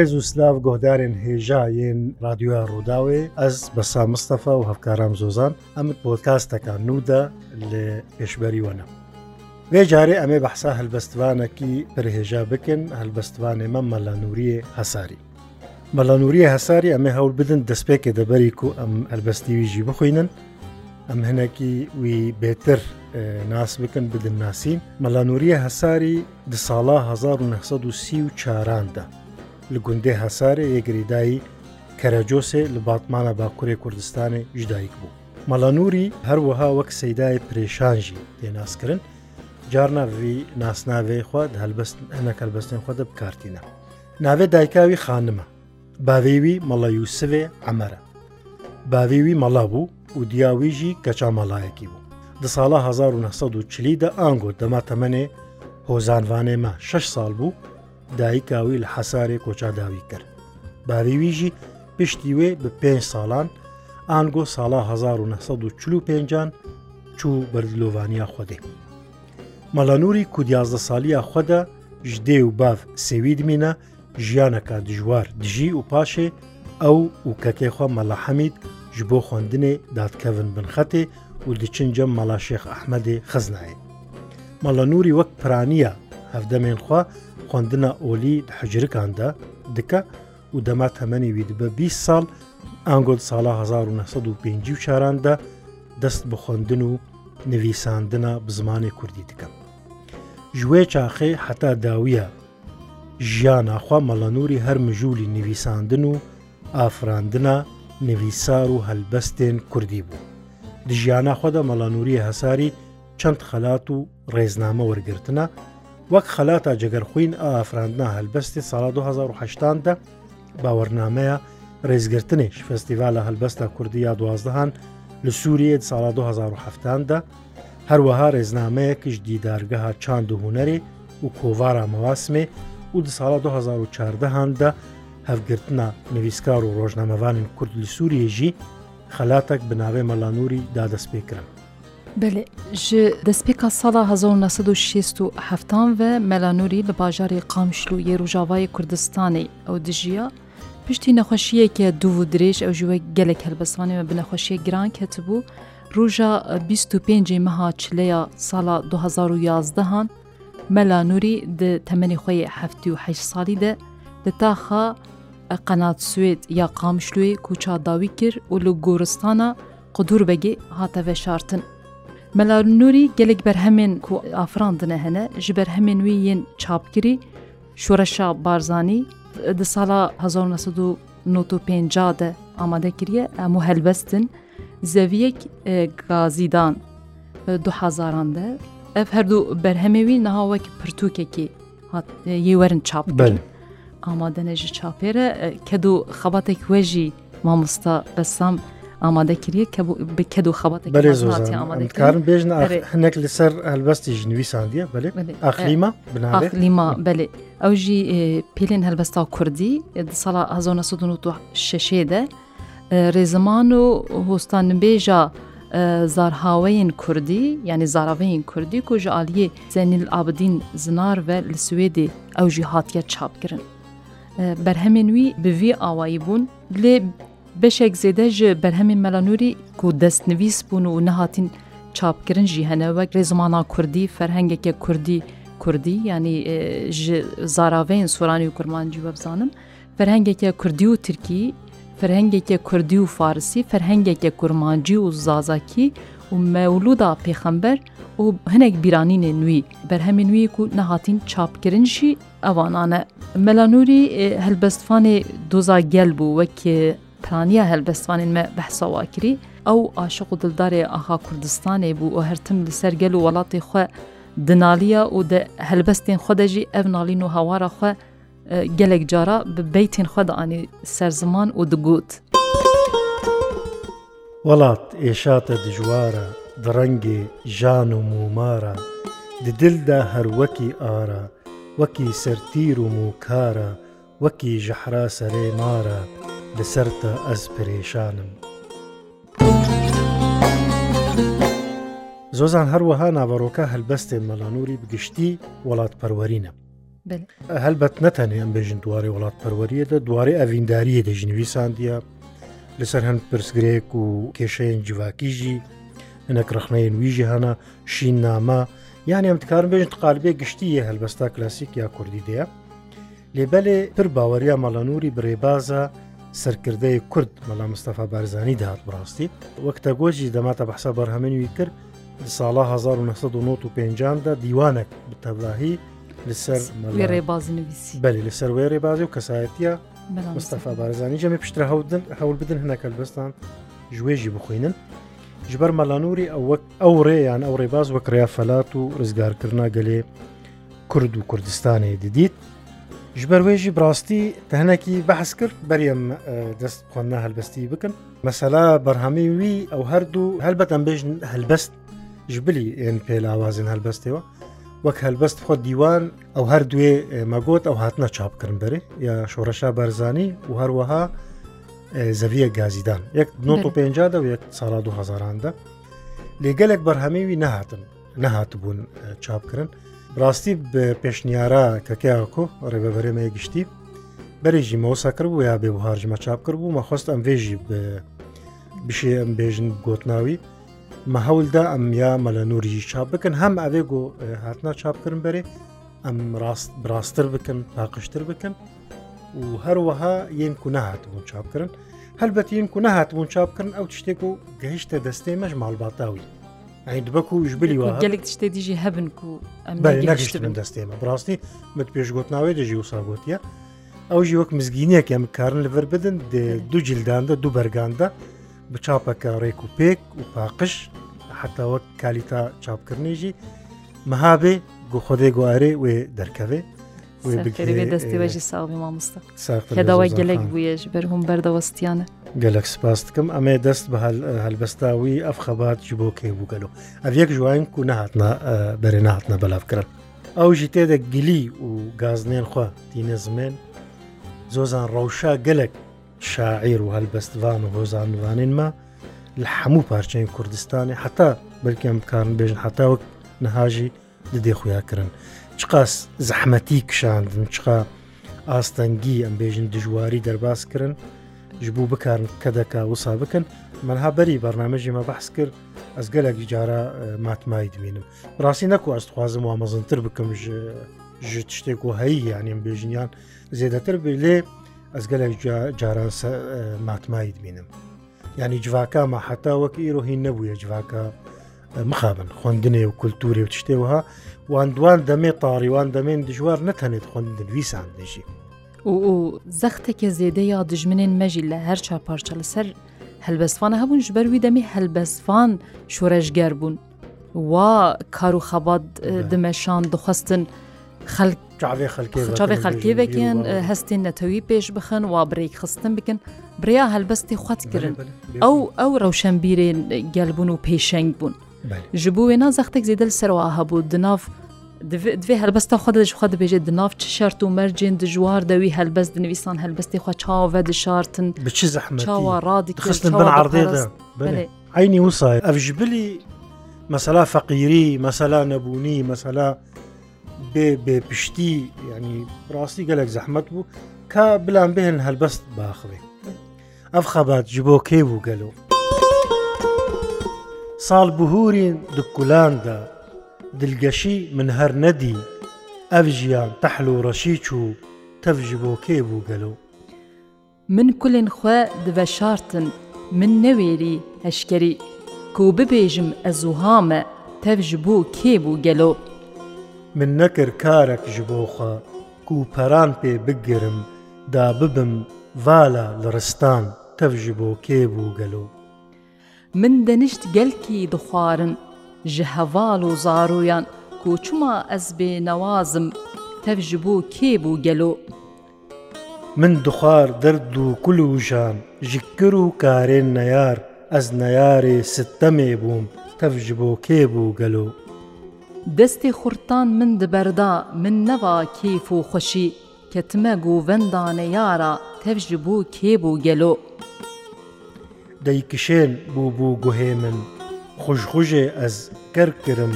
ڕێز و سلااف گۆدارێن هێژایەن رادیوە ڕووداوێ ئەس بە سامستەفا و هەفکارام زۆزان ئەمت پۆتکاستەکان نودا لە پێشبەری وەنە. جارێ ئەمێ بەحسا هەلبەستوانەکی پرهێژا بکن هەلبەستوانێ مە مەلانوریە هەساری. مەلانوریە هەساری ئەمە هەول بدن دەستپێکێ دەبەری و ئەم هەلبەستیویژی بخوێنن ئەم هەنێکی وی بێتر ناس بکەن بدن ناسین مەلانوریە هەساری دساڵا 1930 چاراندا لە گوندێ هەسارێ یەگریدایی کەرەجۆسێ لە باتمانە باکوورێ کوردستانی ژدایک بوو. مەڵەنووری هەروەها وەک سەیدای پرێشانژی تێناسکردن جار ناوی ناسناوێ خواد هەلبەست ئەنەکەلبەستن خۆدە بکارتینە. ناوێ دایکاوی خانمە، باوێوی مەڵە یوسوێ ئەمەرە. باوێوی مەڵا بوو و دیاویژی کەچا مەڵایەکی بوو. دە ساڵە 1940دا ئانگۆ دەما تەمەنێ هۆزانوانێمە 6 ساڵ بوو دایکاوی لە حەسارێ کۆچاداوی کرد باریویژی پشتی وێ بە پێ ساڵان ئانگۆ ساڵا 1940 چوو بەردلۆوانیا خودێ مەلەنووری کودیازدە سالیە خوددا ژدێ و باف سێوید منە ژیانەکە دژوار دژی و پاشێ ئەو وکەکێخوا مەلاحەمید ji بۆ خوێندنێ دادکەون بنخەتێ و دچنجە مەلا شێخ ئەحمەدێ خزنایە مەلە نووری وەک پرانیە هەفدەمێنخوا خوندنا ئۆلی حجرکاندا دکە و دەما تەمەنیوی بە 20 ساڵ ئانگۆل ساڵە 1950 چاراندا دەست بە خوندن و نویساندنە بزمانی کوردی دکەم. ژوێ چاخێ حتا داویە ژیاناخوا مەڵەنووری هەر مژولی نویساندن و ئافراندنە نویسار و هەلبەستێن کوردی بوو. دژیانە خۆدا مەڵانووری هەساری چەند خەلات و ڕێزنامە وەرگرتنە وەک خەلاتا جگەرخوین ئافراندنا هەلبەستی ساڵا 2010دا باوەرنمەیە ڕێزگرتنیش فستیڤالە هەلبەستا کوردی یا دوازدەهان لە سووریت ساڵا 2010دا هەروەها ڕێزنامەیەکیش دیدارگەها چاند و هوەری و کۆوارا مەواسمێ و دە ساڵا 2014هاندا هەفگرتنا نویسکار و ڕۆژنامەوانین کورد لە سووریێژی خەلاتەک بناوێ مەلانوری دادەست پێکرا. Belê ji destpêka sala 1960 ve melanûrî li bajarê qamşlû yê Rojavayê Kurdistanê ew dijiya piştî nexweşiyeke dû û dirêj ew ji we gelek helbesanê me bi nexweşiyê giran ketibû, Roja 25 meha çileya sala 2011han melanûrî di temenê xwe heftî û heş salî de li taxa qenat Suêd ya qamşlûê kûça dawî kir û li goristana Qudûrbegê hate veşartin. مەلا نووری gelek berhemên ku afirandine hene ji berhemên wî yên çapkirî şoreşa Barzanî di sala 1950 de amade kiriye em helbestin zeviyek gazidan du hezaran de ev her du berhemê wî niha wek pirtûkekî yê werin çap amadene ji çapêre kedu xebatek we jî mamosta besam ئامادە کردە کە دو خەباتکارن بێژن هەنێک لەسەر هەلبەستی ژنوویساندیە بێ ئەخلیمە بنالیما بێ ئەو ژی پێلێن هەلبەستا کوردی ساڵە 1960 رێزمان و هۆستانبێژە زارهاوەیên کوردی yani zaraveyên kurdî ku ji aliyê Zenil Abdîn zinar ve li Swêdê ew jî hatiye çap kirin. Berhemên wî bi vî awayî bûn lê بەشێک زێدە ji بەرهەمین مەلانوری ku destnivîs bûn û nehatîn çapkirin jî hene wek rêzmana Kurdî ferhengeke Kurdî Kurdî yanî ji zaraveyên Suranî û Kurmancî webzanim ferhengeke Kurdî û Tirkî ferhengeke Kurdî û Farsî ferhengeke Kurmancî û Zazakî û mewluda pêxember û hinek bîranînê nûî berhemên wî ku nehatîn çapkirin jî evanan e. Melanûrî helbestvanê doza gel bû wekê پلانیە هەلبەستوانین مە بەحسەواکری ئەو عاشق و دڵدارێ ئاخا کوردستانێ بوو ئەو هەرتم li سەرگەل و وڵاتی خوێ دنالیە و هەلبەستین خۆدەژی ئەv نالین و هەوارە خوێ gelek cara bi beytên xwe de anî serziman û digot. Welat êşa te dijwar e di rengê jan û mûmar e di dil de her wekî ara wekî sertîr û mûkar e wekî jihra serê mar e لەسەر تا ئەس پرێشانم. زۆزان هەروەها ناوەڕۆکە هەلبەستێ مەلانوری بگشتی وڵات پەروەرینە. هەلبەت نەتەنێ ئەم بێژن دوارێ وڵات پەروەریەدا دوارێ ئەڤینداریە دەژنووی ساندیە لەسەر هەند پرسگرێک و کێشەیەن جیواکیژی نەکرخنەیەن ویژی هەنا شین ناما یان ئەمتکارم بێژن قالبێ گشتیە هەلبەستا کلاسیک یا کوردی دەیە لێبەلێ پر باوەریە مەڵەنووری برێبازە سەرکردەی کورد مەلا مستەفا بارزانانی داات بڕاستی وەکتە گۆژی دەماتە بەحسا بەرهەمنوی کرد ساڵا 1950دا دیوانێک بتەبراهی لەسەر ڕێبازنویسی بەلی لەسەر وێ ڕێبازی و کەسایەتە مستەفا بارزانانی جەمێ پشترا هەودن هەول بدن هەنەکە بستان ژێژی بخوێنن ژبەر مەلانوری ئەو ڕێیان ئەو ڕێباز وەک ڕیافەلات و ڕزگارکردنا گەلێ کورد و کوردستانی دیدیت ji ber wê jî rastî te hinekî behs kir berêm e, dest xwanna helbestî bikin. Mesela berhemî wî ew her du helbet em bêjin helbest ji bilî ên pêlawazên helbestê wa. وەک هەلبەست خۆ دیوان ئەو هەر دوێ مەگۆت ئەو هاتنە چاپکردن بەرێ یا شۆڕەشا بەرزانی و هەروەها زەویە گازیدان یەک 1950 و یەک ساڵ 2000دا لێگەلێک بەرهەمەوی نەهاتن نەهات بوون چاپکردن. ڕاستی پێشنیارە کەکیاکۆ ڕێبەبەرێمە گشتی بەرێژی مەوسا کرد بوو یا بێ و هاژمە چاپ کرد بوو مەخواست ئەم وێژی بشێ ئەم بێژن گۆتناوی مە هەولدا ئەم یا مەلە نووریژی چاپ بکەن هەم ئەوێ گۆ هاتنا چاپکردن بەرێ ئەم ڕاست براستتر بکەن تاقشتر بکەن و هەروەها یەن کو نەهاتبوون چاپکردن هەلبەت یەن کو نەهاتبوون چاپکردن ئەو شتێک و گەهشتە دەستەی مەژ ماڵباتاوی بەک و ژبلی وە گەلێک شتێ دیژی هەبن و نەگەشتن دەستێمە بڕاستی مت پێشگوتناوی دەژی و ساگوتیە ئەوژی وەک مزگینەک ئەم کارن لەبەر بدن دوو جلداندا دوو بەرگاندا بچاپەکە ڕێک و پێک و پاقش حتاوەک کالیتا چاپکردنیژی مەهابێ گۆخۆدێ گوارێ وێ دەرکەوێ بێ دەستی بەژی ساڵی مامۆستا لەداوای گەلێک بوویەش بەرهوم بەردەوەستیانە گەلک سپاس دکەم ئەمێ دەست بە هەلبەستاوی ئەف خەبات ji بۆ کێ بووگەلۆ ئەف یەک ژواین و نهاتنا بەرێ نهاتنا بەلاافکردن ئەو ژی تێدە گلی و گازنێن خوا دیینەزمێن زۆزان ڕەوشا گەلک شاعیر و هەلبەستوان و هۆزانوانین ما لە هەموو پارچەین کوردستانی حتا بلکەم بکارن بێژن حتاوەک نەهاژی دێ خویاکردن چقا زەحمەتی کشاندن چقا ئاستەنگی ئەمبێژن دژواری دەرباس کردن ژبوو بکارن کە دەکا وسا بکەن منها بەری بەرنمەژیمە بەحس کرد ئەس گەلێکی جارە ماتمای دمینم ڕاستی نەکو ئەستخوازم وامەزنتر بکەم ژ شتێک و هەیە یانیم بێژنیان زێدەتر ب لێ ئەس گەلێک جاران ماتمای دمینم ینی جوواکە ماحتا وەک ئیرۆهی نەبووە جوواکە مخابن خوندنێ و کولتوری و شتێوەها وان دوان دەمێ تاریوان دەمێن دژوار نەتەنێت خوندن ویسان دژی و زەختێکە زێدەیە دژمنێن مەژی لە هەر چاپارچە لەسەر هەلبەسفانە هەبوون ژ بەروی دەمی هەلبەسفان شوورەشگەر بوون وا کار و خەبات دمەشان دخواستن خەلک چاوێ خەکێوێکن هەستین نەتەوی پێش بخن و برێک خستن بکن بریا هەلبەستی خواتکردن ئەو ئەو ڕەوشەمبیرێن گەلبوون و پێشەنگ بوون. ji bo wêna zextek zêdel serwa hebû di nav divê helbesta xwe de ji xwe dibêje di nav çi şert û mercên di jiwar de wî helbest dinivîsan helbestê xwe çave dişartin bi çi zehmewa radîxistin bin erdê de aynî win say ev ji bilî mesela feqîrî mesela nebûnî mesela بێ بێپشتی ینی ڕاستی گەلێک زەحمت بوو کە بلان بێن هەلبەست باخوێ ئەف خەبات ji بۆ کێ بوو گەلو ساڵبهورین دکولاندا دلگەشی من هەر نەدی ئەف ژیان تەحل و ڕەشی چوو تەفژ بۆ کێ بوو گەلو من کولێن خوێ دڤەشارتن من نەوێری هەشکەری کو ببێژم ئەزوهامە تەفژ بۆ کێ بوو گەلۆ من نەکرد کارێک ji بۆخوا کوپەران پێ بگرم دا ببم ڤالا لە ڕستان تەفژ بۆ کێ بوو گەلۆ من دەنیشت گەلکی دخوارن ji heval û zaroyan ku çuma ez bê newazim tev ji bo kêbû gelo Min dixwar derd û kul û jan ji kir û karên neyar ez neyarê sitemê bûm tev ji bo kêbû gelo Destê xurtan min diberda min neva kêf û xweşî ketime û vendaneyara tev ji bo kêbû gelo دەیکشێن بوو بوو گوهێ من خوشخژێ ئەس کەر کرم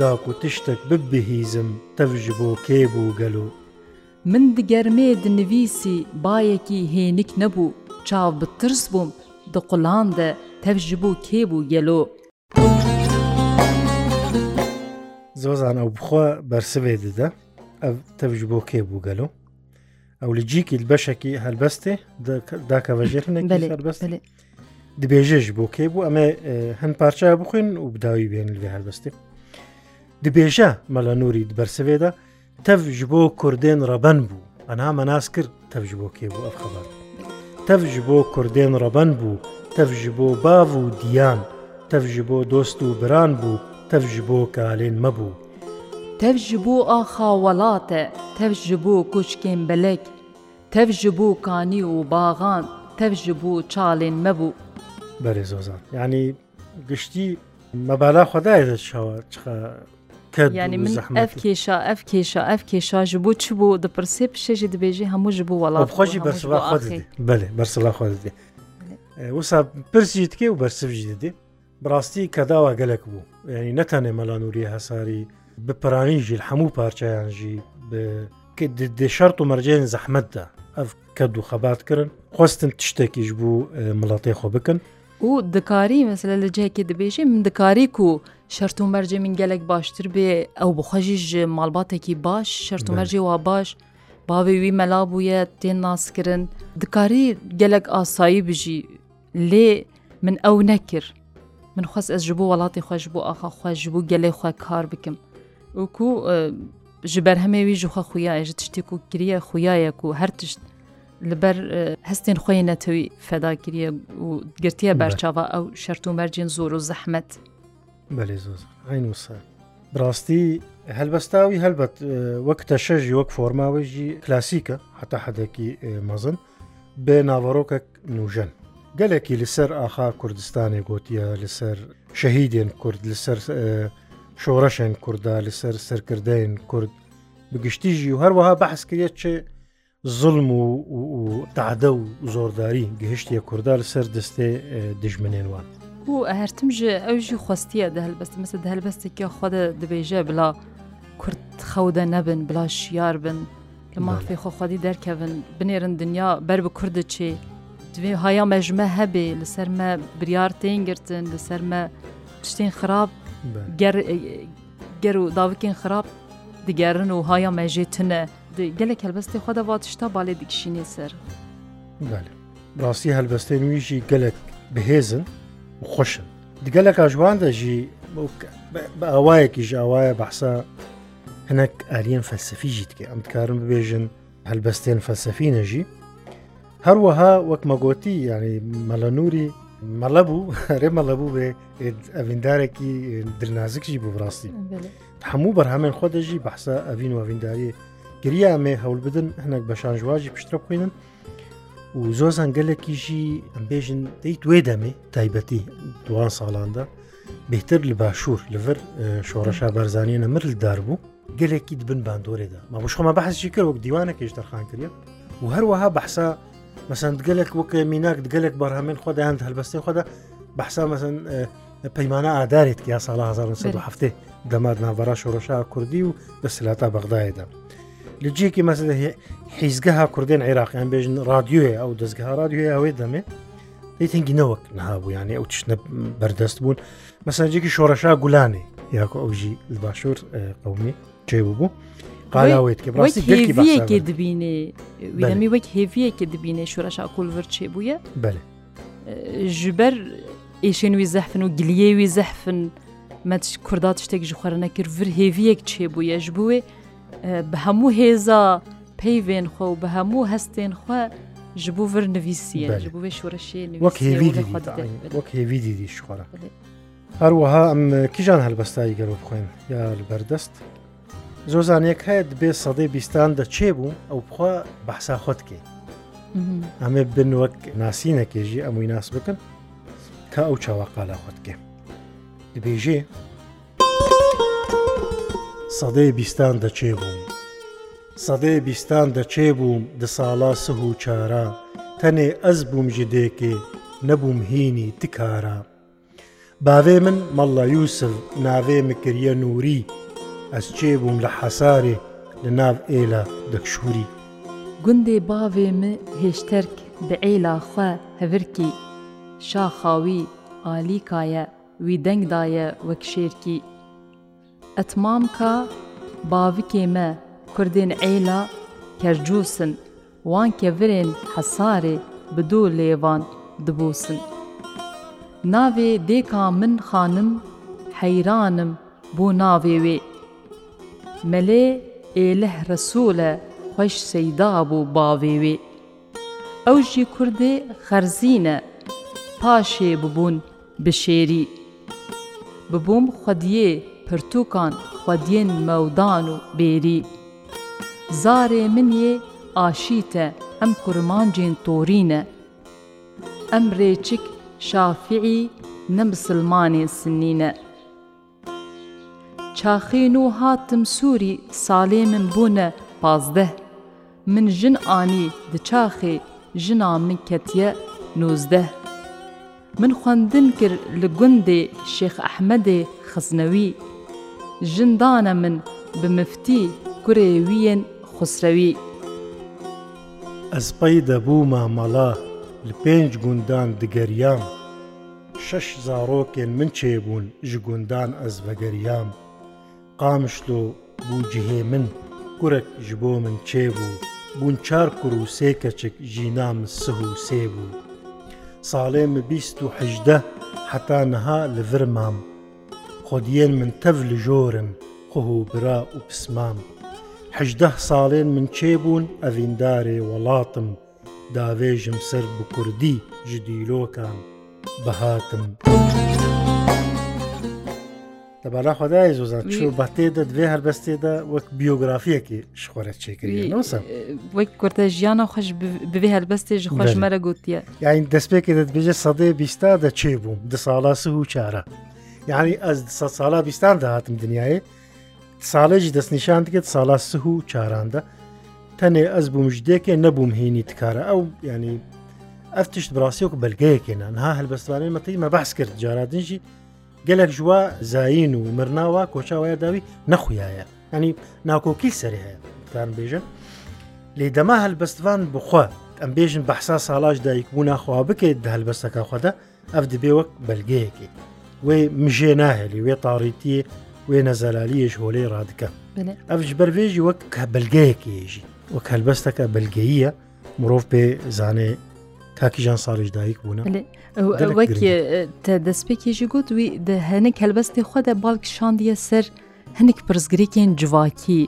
داک و تشتێک ببهیزم تەژ بۆ کێ بوو گەلو من دگەرمێ دنویسی باەکی هێنک نەبوو چاو بترس بووم دقلان دە تەژ بوو کێ بوو گەلۆ زۆزان ئەو بخوا بەرسبێ ددە ئەو تەژ بۆ کێ بوو گەلو ئەو لە جییکی بەشێکی هەلبەستێ داکەڤژێرنێک هەلبەستێ دبێژێش بۆ کێ بوو ئەمە هەند پارچە بخوێن و بداوی بێن لە هەربەستی دبێژە مەلە نووری بەرسەوێدا تەفژ بۆ کوردێن ڕەبەن بوو ئەنا مەناس کرد تەفژ بۆ کێ بوو ئەف خەبار تەفژ بۆ کوردێن ڕەبەن بوو تەفژ بۆ باو و دییان تەفژ بۆ دۆست و بران بوو تەفژ بۆ کالێن مەبوو تەفژ بۆ ئاخا وڵاتە تەفژ بۆ کوچکێن بەلێک تەفژ بۆ کانی و باغان تەفژ بۆ چاڵێن مەبوو بەرێزۆزان ینی گشتی مەبالا خدای دەچەوە ینی من ئەف کێشا ئەف کێشا ئەف کێشا ji بۆ چ بۆ دەپرسێ پشێژی دەبێژی هەموو ji بۆ وڵات خۆشی بەرسڵ بێ بەرسڵ خۆ دێ وسا پرسی تکێ و بەرسژی دێ بڕاستی کەداوە گەلک بوو ینی نەتانێ مەلانوری هەساری بپرانیژی هەموو پارچیانژی شەرت و مەرجێن زەحمەتدا ئەف کە دوو خەباتکردن خواستن تشتێکیش بوو مڵاتی خۆ بکەن û dikarî mesela li cihekê dibêje min dikarî ku şertû mercê min gelek baştir bê ew bixwe jî ji malbatekî baş şertû mercê wa baş bavê wî melabûye tê naskirin dikarî gelek asayî bijî lê min ew nekir min xwest ez ji bo welatê xwe ji bo axa xwe ji bo gelê xwe kar bikim û ku ji berhemê wî ji xwe xuya ji tiştê ku kiriye xuyaye ku her tişt لەبەر هەستین خۆی نەتەوی فەداگیریە و گرتیە بەرچاوە ئەو شەرت و مەرجین زۆر و زەحمت بەێ زۆر ئاینوسە بڕاستی هەلبەستاوی هەلبەت وەک تەشەژی وەک فۆرماوەژی کلاسیکە هەتا حەدێکی مەزن بێ ناوەڕۆکەک نوژەن گەلێکی لەسەر ئاخا کوردستانی گوتیە لەسەر شەهیدێن کورد لەسەر شۆڕەشێن کووردا لەسەر سەرکردین کورد بگشتیژی و هەروەها بەحسکرێت چێ زڵم و دادە و زۆرداری گەهشتە کوردار سەر دەستێ دژمنێنوان. و هەرتمژ ئەوژی خستیە دە هەلبەست مەسە هەلبەستێکیا خۆدە دەبێژە بڵا کورت خەودە نەبن بڵا شیار بن لە مافی خۆخوادی دەرکەون بنێرن دنیا بەر بە کوردە چێ دوێ هایا مەژمە هەبێ لەسەرمە بریار تێنگرتن لەسەرمە پشتین خراپ گەر و داوکین خراپ دیگەرن و هایا مەژێتنە. gelek helbestê xwe de vatişta balê dikişînê ser. Rastî helbestên wî jî gelek bihêzin û xweşin. Di gelek ajwan de jî bi awayekî ji awaye behsa hinek eriyên felsefî jî dike em dikarin bibêjin helbestên felsefîne jî. Her weha wek me gotî yanî melanûrî مەڵەبوو ڕێ مەڵەبوو بێ ئەڤیندارێکی درنازک ژی بڕاستی هەموو بەرهامێن خۆ دەژی بەحسا ئەڤین و ئەڤینداری گریا ئەمێ هەول بدن هەنێک بە شانژواژی پشتە بکوێنن و زۆر زەنگەلێکیشی ئەمبێژن دەیت وێ دەمێ تایبەتی دوان ساڵاندا بهتر لە باشوور لەڤەر شۆڕەشا بارزانانیە مردار بوو گەلێکی دبن باندۆرێدا مابشخۆمە بەحسی کرد وەک دیوانەکەش دەرخان کردە و هەروەها بەحسا مەسند گەلێک وەکە میناک گەلێک بەرهامێن خۆدایان هەلبەستی خۆدا بەحسا مەسن پەیمانە ئادارێت یا ساڵ 1970 دەماد ناڤرا شۆڕەشا کوردی و دەسلاتا بەغدایدا لە جیەکی مەسە حیزگەها کوردێن عێراقیان بێژن رادیوێ ئەو دەستگەها رادیوێ ئەوێ دەمێت دەیتەنگی نەوەک نهابوو یانێ ئەو چشنە بەردەست بوون مەسەنجێکی شۆڕەشا گولانێ یاکو ئەوژی باشوور قومی چێ بوو قالاوێت کە ڕاستیێکی دبینێ وینەمی وەک هێویەکی دبینێ شوورەشا کولڤر چێ بووە بەێ ji ber êşên wî zehfin û giliyê wî zehfin me kurda tiştek ji xwarinekir vir hêviyek çêbûye ji bo wê بە هەموو هێزا پەیێن خۆ و بە هەموو هەستێن خۆ ji بۆ vir nivîsiye ji bo vê şoreşê wek hêvî dîdî xwara Herwiha em kîjan helbestayî gelo bixwên ya li berdest Zozaniyek heye dibê sedê bîstan de çêbû ew bixwa behsa xwe dike Em ê bin wek nasînekê jî em wî nas bikin ka ew çawa qala xwe dike Dibêjê سەدەی بیستان دەچێ بووم. سەدەی بیستان دەچێ بووم دە ساڵا سه و چارە، تەنێ ئەس بووم ژ دێکێ نەبووم هینی تکارە. باوێ من مەڵە یوسف ناوێ مکریە نووری، ئەس چێ بووم لە حەسارێ لە ناو ئێلە دەکشوری. گوندێ باوێ من هێشتەرک بە ئێلا خوێ هەورکی، شاخاوی ئالیکایە وی دەنگدایە وەک شێرکی ئەتمامکە باوکێ me Kurdên eyla kercûsin wan kevirên hesarê bi dû lêvan dibûsin. Navê dêka min xanim heyranim bû navê wê. Melê êleh resûl e xweş seyda bû bavê wê. Ew jî Kurdê xerzîne paşê bibûn bi şêrî. Bibûm xwediyê پرتوکان خودین مەودان و بێری زارێ من یێ ئاشیتە ئەم کورمانجین تۆرینە ئەم رێچک شافعی نەمسلمانێ سنینە چاخین و هاتم سووری ساڵێ من بوونە پازدە من ژن ئانی دچاخێ ژنا من کەتیە نوزدە من خوندن کرد لە گوندێ شێخ ئەحمەدێ خزنەوی ژندانە من بمفتی گورێویەن خسرەوی ئەس پەی دەبوو مامەڵا لە پێنج گوندان دگەریام شەش زارۆکێن من چێبوون ji گوندان ئەس بەگەریام قامشلۆ بوو جهێ من کورەك ji بۆ من چێبوو بوون چار کوڕ و سێ کەچک ژینام سه و سێ بوو ساڵێمە بیست و حدە حتا نەها لە ڤرمام خۆدیێن من تەڤ لە ژۆرن قوه و برا و پسمام هەده ساڵێن من چێبوون ئەڤیندارێ وڵاتم داوێژم سەر بە کوردی جدیلۆکان بەهاتم. بەلا خدای زۆزان چ بەتێدا دوێ هەربەستێدا وەک بیۆگرافیەکی شخۆرە چێکردی وەک کورتە ژیانە خۆش بێ هەربەستێژ خۆشمەرە گوتیە یاین دەستپێکی دەبێژە سەدەی بیستا دەچێ بووم دە ساڵاس و چارە یعنی ئەس ساڵا بیستاندا هاتم دنیاە ساڵێکی دەستنیشان دکێت ساڵا سه و چاراندە تەنێ ئەس بووم ژدێکێ نەبووم هینی تکارە ئەو ینی ئەف تشت بڕاستیەوە کە بەلگەیەکێنان ها هەلبەستوانەی مەتی مە باس کرد جارادنجی گەلێک ژوا زین و مرناوە کۆچاوایە داوی نەخویایە ئەنی ناکۆکی سەری هەیە تان بێژە لێ دەما هەلبەستوان بخوا ئەم بێژن بەحسا ساڵاش دایکبوو ناخوا بکەیت هەلبەستەکە خوددا ئەف دەبێ وەک بەلگەیەکی. وێ مژێ ناهێلی وێ تاڕیتی وێ نەزەلالیەش هۆلەی ڕادکە ئەفش بەرێژی وەک کە بلگەیەکی ێژی وەک هەلبەستەکە بلگەییە مرۆڤ پێ زانێ کاکیژان ساڵیش دایک بوون وەک دەستپێکێژی گوت وی هەنێک هەلبەستی خۆدا باڵک شاندیە سەر هەنێک پرسگرێکێن جواکی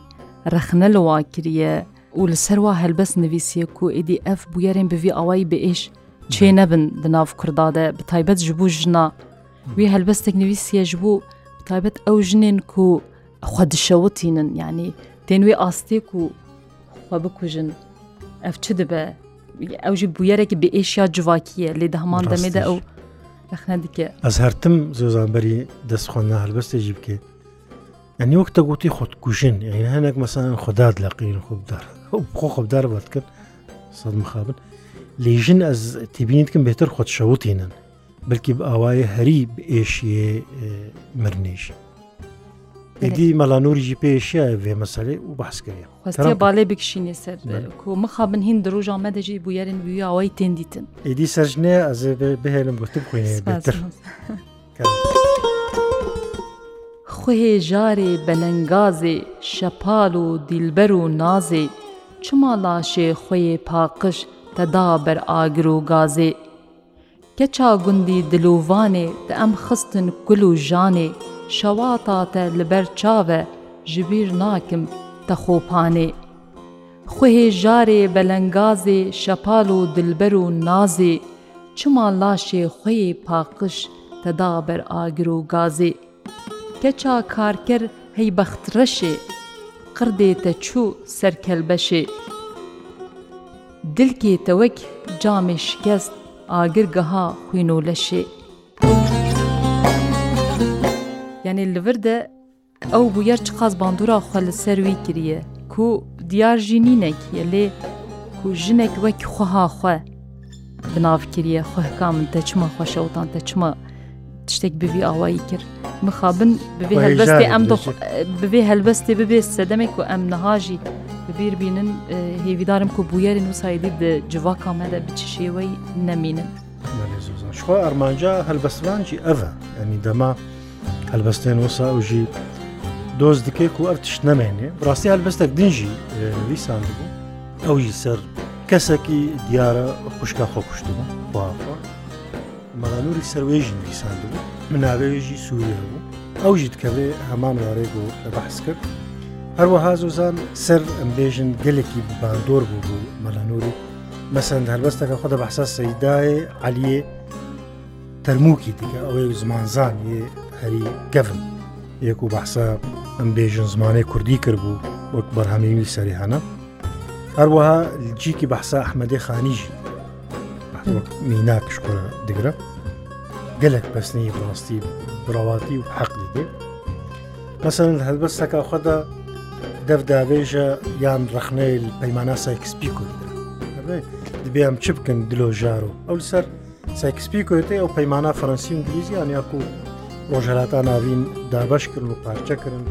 رەخنە لەوا کریە و لەسەروا هەلبەست نوویسیە و ئیدی ئەف بویارێن بڤی ئەوای بێش چێ نەبن دناو کوردادە بە تایبەت ژبوو ژنا وی هەلبەستێک نوویسیەش بوو تابەت ئەو ژنێن و خودشەوتینن ینی دێنوێ ئاستێک و خوا بکوژن ئەف چ دەبە ئەوژی بویەرێکی بە ئێشیا جوواکیە لێ دەهمان دەمێدە ئەو لەخنە دیکە ئەس هەرتم زۆزانبەری دەستخۆنە هەلبەستێکی بکەیت ئەنی وەک دەگوتی خودکوژن یعنی هەنێک مەسان خودداد لە قین خوبدار خۆ خوبدار بەت کرد سەد مخابن لێژن ئەس تیبینیتکەم بهتر خودشەوتینن بلکی بە ئاوایە هەری ئێشیێ مرنیش. ئیدی مەلانۆریژی پێشە وێ مەسەێ و باسکەیە بالێ بکشینێ سەر مخا من هین درۆژ ئامەدەژی بویارن وی ئەوەی تێندیتن ئیدی سەرژنێ ئەز بهێنم گوتم خوێنێتر خوێ ژارێ بەلەنگازێ شەپال و دیلبەر و نازێ چما لاشێ خۆیێ پاقش تەدا بەر ئاگر و گازێ کەچا گوندی دلووانێ دە ئەم خستن گول و ژانێ شەواتاتە لەبەر چاوە ژبیر ناکم تەخۆپانێ خوێ ژارێ بەلەنگازێ شەپال و دلبەر و نازێ چما لاشێ خوێ پاقش تەدا بەر ئاگر و گازێ کەچا کارکەر هەی بەخترەشێ قردێتە چوو سەرکەلبەشێ دلکێتە وەک جامێ شکست ئاگرگەها خوێنۆلەشێ یعنی لەوردە ئەو بووە چ قاز باندورا خە لە سەروی کریە کو دیار ژینینێک لێ کو ژنێک وەک خوها خوێ بناافکریە خوێکام دەچمە خۆشەوتان دەچمە تشتێک بوی ئاوایی کرد مخابن ببێ هەلبەستی ئەم ببێ هەلبەستی ببێ سەدەمێک و ئەم نەهاژی ببیر بینن هێویدارم کو بویێرن و سایدی د جوا کامەدە بچشێوەی نەمینن شخوا ئەرمانجا هەلبەستوانجی ئەڤە ئەنی دەما هەلبەستێن وسا وژی دۆز دکێک و ئەف تشت نەمێنێ ڕاستی هەلبەستێک دنجی ویسان بوو ئەوژی سەر کەسێکی دیارە خوشکە خۆکوشتبوو بۆ مەلانوری سەروێژی ویسان بوو مناوێژی سوورە بوو ئەوژیت کەوێ هەمان ڕێک بوو لە بەحس کرد هەروەها زۆزان سەر ئەمبێژن گەلێکی باندۆر بوو بوو مەلانۆری مەسەند هەربەستەکە خۆدا بەحسا سەیدایە علیە تەرموکی دیگە ئەوەی زمانزان ێ هەری گەفن یەک و بەحسا ئەمبێژن زمانی کوردی کردبوو وەک بەرهەمیوی سەریهانە هەروەها جیکی بەحسا ئەحمەدی خانیژی میناکشکۆرە دیگرە gelek pesneyi rastî birawatî û heq didê meselên helbesteka xwe de dev davêje yan rexneyê peymana sekspî kurdir dibê em çi bikin dilo jaro ew li ser sekspî kurtê ew peymana Fransî îngilîzî yan ya ku rojhelata navîn dabeş kirin û parçe kirin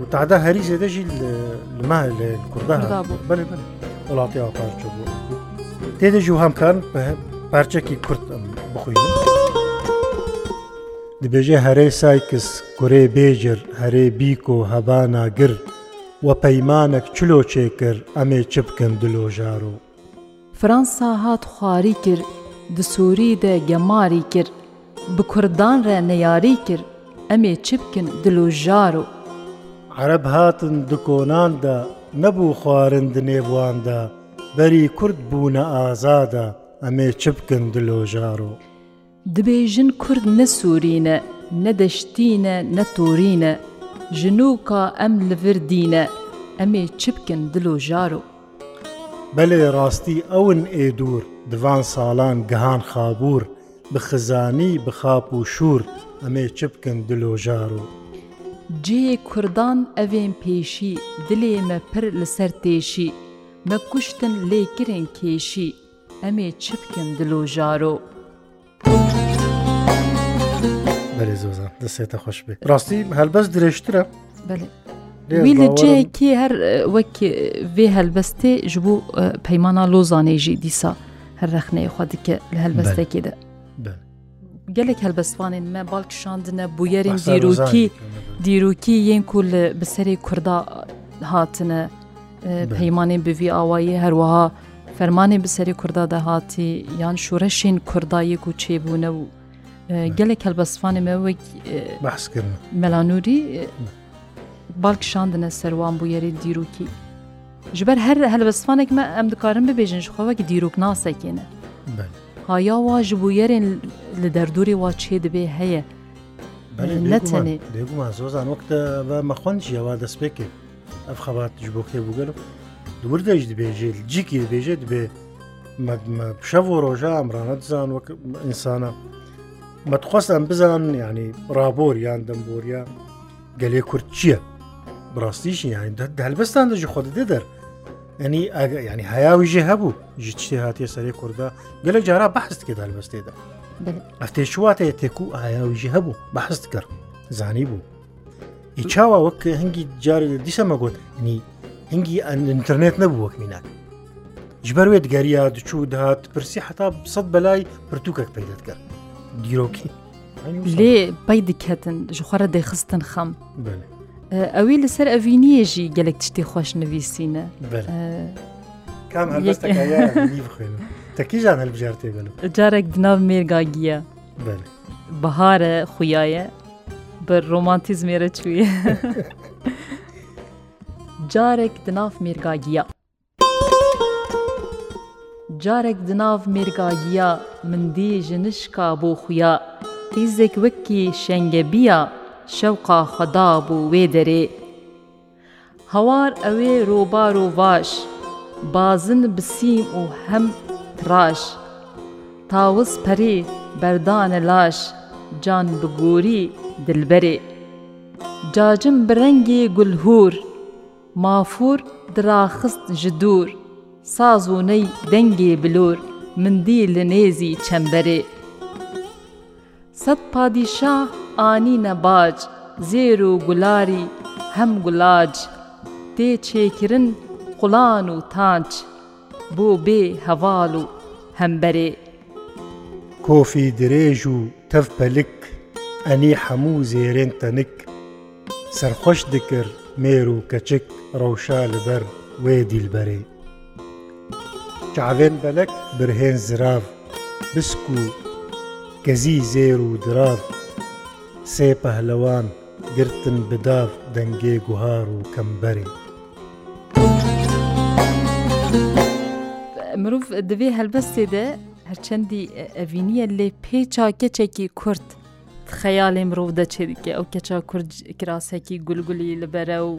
û tada herî zêde jî li me lê kurda belê welatî parçe bû têde ji hemkan parçekî kurd bixwînin دبێژێ هەرێ سایکس کوێ بێژر هەرێ بیک و هەباناگر وە پەیمانەک چلۆ چێکرد ئەمێ چ بکەن دلۆژار و فرانسا هات خواری کرد di Sûî de gemarî kir bi Kurdan re neyarî kir emê çi bikin dilojjar o Ereb hatin dikonan da nebû xwarin di nêvan da berî Kurd bûne azada emê çi bikin dilojjar o دبێژن کورد نەسوورینە، نەدەشتینە نەتۆرینە، ژنوکە ئەم لەڤردینە، ئەمێ چ بکەن دل و ژارۆ. بەلێ ڕاستی ئەون ئێدور دوان ساڵان گەهان خابوور، بخزانی بخاپ و شوور ئەمێ چ بکەن دل و ژارۆ. جێ کوردان ئەوێن پێشی دلێمە پر لەسەر تێشی، مە کوشتن لێکرێن کێشی، ئەمێ چ بکەن دل و ژارۆ. بەێ زۆزان دەسێتە خۆش بێت ڕاستی هەلبەس درێژترە ویل جەیەکی هەر وەک vê هەلبەستێ ji بۆ پەیمانە lۆزانەی ژی دیسا هەر رەخنەیە خوا dike li هەلبەستێکی de gelek helbestvanên me balk şandine bû yerên dîrokî dîrokî yên ku li bi serê Kurda hatine peymanên bi vî awayî herwiha fermanên bi serê Kurda de hatî yan şoreşên Kurdayê ku çêbûne û gelek helbestvanê me wek behskirin melanûrî balkşandine serwan bû yerê dîrokî ji ber her helbestvanek me em dikarin bibêjin ji xwek dîrok nasekêne haya wa ji bû yerên li derdûrê wa çê dibe heye netenê zozan wek ve mexwan ji yawa destpêkê ev xebat ji bo kê bû gelo dubur de ji dibêjê cikî dibêje dibe pişev û roja emrana dizan wek insana مەتخواستان بزان ینی ڕابۆریان دەمبۆریە گەلێ کورد چییە بڕاستیش یانی دەلبستان دەژی خۆت دێ دەر ئەنی ئەگە ینی هەیاویژێ هەبوو ژ چێ هااتێ سەری کووردا گەلە جارا بەحست کرد دەلبستێدا ئەفتێ شواتەیە تێک و ئایاویژی هەبوو بەحست کرد زانی بوو ئی چاوە وەک هەنگی جاری دیسە مەگوت نی هەنگی ئەتررنێت نەبوو وەک میناک ژبەروێت گەریا دچوو داات پرسی حتا سەد بەلای پرتوکەک پیدەت کرد دیرۆکی لێ پی دکەتن ژخواارە دەیخستن خەم ئەوی لەسەر ئەڤینیەژی گەلێک تشتی خۆش نوویسینە کام تەکیژان هەلبژار تێبن جارێک دناو مێرگاگیە بەهارە خویایە بە ڕۆمانتیزمێرە چویە جارێک دناف مێرگاگیە Carek di nav mêrgagiya mindî ji nişka bo xuya, Qîzek wekî şengebiya şewqa xeda bû wê derê. Hewar ew ê robar û vaş, Bazin bisîm û hem tiraş. Tawiz perê berdane laş, can bigorî dilberê. Cacim bi rengê gulhûr, mafûr diraxist ji dûr. ساز و نەی دەنگێ بلۆر مندی لە نێزی چەمبەرێ سەد پادیشاه ئانینە باج زێر و گولاری هەم گولاج تێ چێکردن قوڵان و تاج بۆ بێ هەواڵ و هەمبەرێ کۆفی درێژ و تەف پەلک ئەنی هەموو زێرێن تەنک سەرخۆش دکرد مێر و کەچک ڕەوشا لەبەر وێ دیلبەرێ کەعاوێن بەلەک برهێن زراف بسک و گەزی زێر و دراف سێ پەهلەوان گرتن بداف دەنگێ گوهار و کەمبەری مرۆڤ دەبێ هەلبەستێدە هەرچەندی ئەڤینیە لێ پێی چاکەچێکی کورت خەیاڵێ مرۆڤ دەچێتکە ئەو کەچا کورد کراسەکی گولگولی لەبەرە و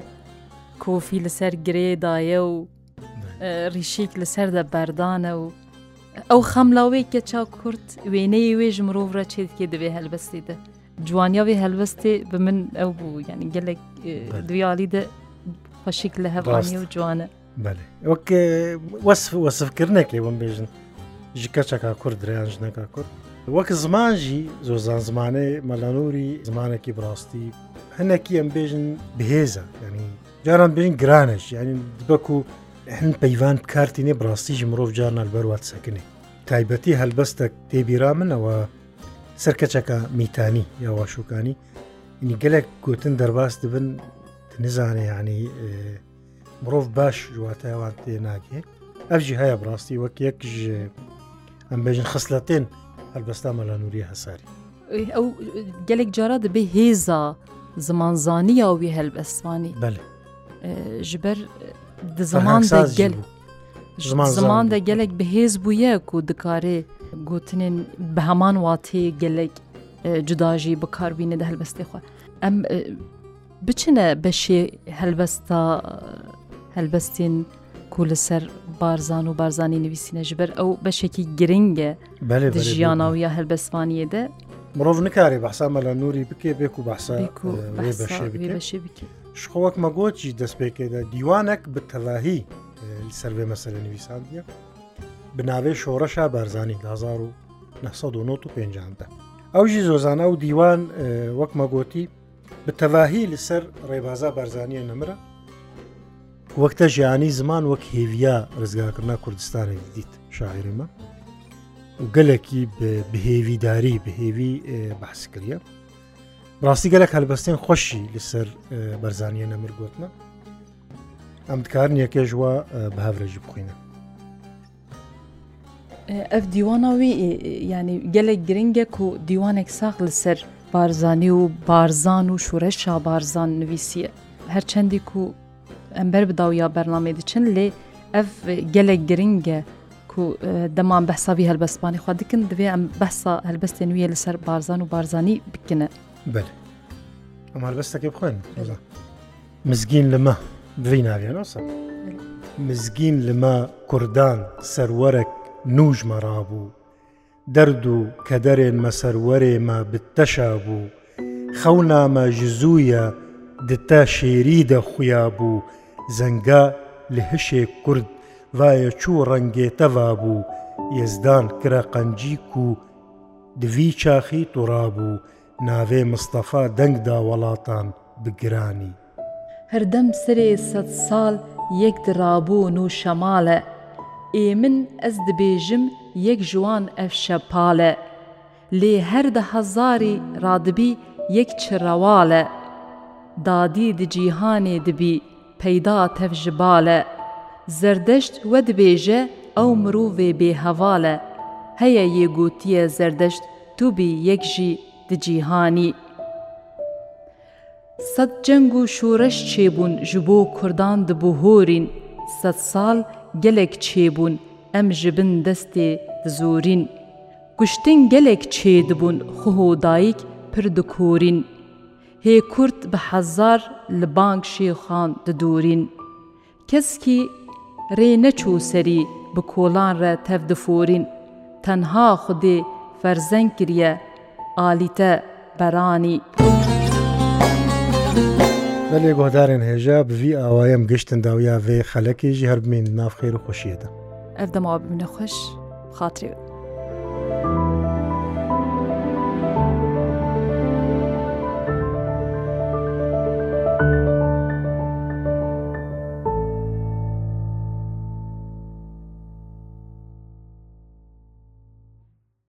کۆفی لەسەر گرێدایە و ڕیشێک لەسەردە بەردانە و ئەو خەملاوەیەکە چاو کورت وێنەی وێژ مرۆڤە چێتکێ دەبێ هەلبەستیدە جوانیاوی هەلبەستێ بە من ئەو بوو یعنی گەلێک دویالیدە خەشک لە هەوانی و جوانە وەک وەسف وەسفکردنێکی بم بێژن ژ کەچەکە کورد دریان ژنەکە کورد وەک زمانجی زۆرزان زمانەی مەلانوری زمانێکی بڕاستی هەنێکی ئەم بێژن بهێزە ینی جاران بین گرانش ینی بەکو و هەند پەیوان کارتی نێ بڕاستیژ مرۆڤ جارنال بەروات سەکنێ تایبەتی هەلبەستە تێبیرا منەوە سەرکەچەکە میتانی یاواشوکانی نی گەلێک گوتن دەرباس دەبن نزانێ ینی مرۆڤ باش جواتەوان تێ ناکێ ئەفژی هەیە بڕاستی وەک یەکژ ئەم بێژن خستەتێن هەلبەستا مەلا نووری هەساری ئەو گەلێک جارە دەبێ هێزا زمانزانیاوی هەلبەستوانی بەێ ژبەر زماندا گەل زماندا gelek bihêz bûye ku dikarê gotinên bi heman watê gelek cida jî bikarbîne de helbestê xwe em biçine beşê helbesta helbestên ku li ser barzan û barzanî nivîsîne ji ber ew beşekî giring e jiyana ya helbestvaniyê de mirov nikarê behsa me la nûrî bike bê ku behsa beşê bike شخۆوەک مەگۆچی دەستپێکێدا دیوانەك بتەلاهی سەرێ مەسەرە نویساندیە بناوێ شۆڕەشا بارزانانی 1950دا ئەوژی زۆزانە و دیوان وەک مەگۆتی بتەلاهی لەسەر ڕێبازا بارزانانیە نەمرە وەختە ژیانی زمان وەک هێویا ڕزگاکردنا کوردستانی دیت شاعرمە و گەلێکی بهێویداری بهێوی باسکریە ڕاستی گەلک هەلبەستین خۆشی لەسەر بەرزانیە نەمرگوتنە ئەم دکار یەکێژوە بە هاورێژی بخوینە ئەف دیوانەوی ینی گەلێک گرنگە و دیوانێک ساق لەسەر بارزانانی و بارزان و شوورە شابارزان نوویسیە هەرچەندی و ئەمبەر بداو یا بەرنامێ دچن لێ ئەف gelek giringge ku deman behsavî helbestpanî xwa dikin divê em behsa helbestên wê li ser barzan û barzanî bikine. بل ئەمار بەستەکەی بخۆن مزگین لەمە دوی ناوێنەوەسە مزگین لمە کوردان سەروەرەك نوژمەڕا بوو دەرد و کە دەرێن مەسەروەرێمە بتەشا بوو خەونامە ژزوویە دتە شێری دەخویا بوو زەنگە لە هشێ کورد وایە چوو ڕەنگێتەوا بوو یێزدان کرە قەنجیک و دوی چاخی توڕا بوو ناوێ مستەفا دەنگدا وڵاتان بگرانی هەردەم سرێ سەد ساڵ یەک درابوون و شەماڵە ئێ من ئەس دبێژم یەک ژوان ئەفشە پاڵە لێ هەردە هەزاری ڕادبی یەک چڕەواڵە دادی دجییهانێ دبی پەیدا تەفژبالە زەردەشت وە دبێژە ئەو مرۆڤێ بێهەواڵە هەیە یەگوتیە زەردەشت توبی یەکژی دجیهانی. سەد جەنگ و شوورەش چێبوون ji بۆ کوردان دبوهۆرین، سەد ساڵ gelek çêbûn em ji bin destê dizorîn. Guştin gelek çê dibûn xuhodayîk pir dikorîn. Hê Kurd bi hezar li bank şêxan didorîn. Keskî rê neçû serî bi kolan re tev diforîn, tenha xudê ferzeng kiriye ئالیتە بەرانی. لێ گۆدارێن هێژا بڤی ئاوایم گشتن داویا وێ خەلەکیژی هەرمین نافخێر و خۆشیەدا. ئەف دەماوە بمنە خوش خاترێت.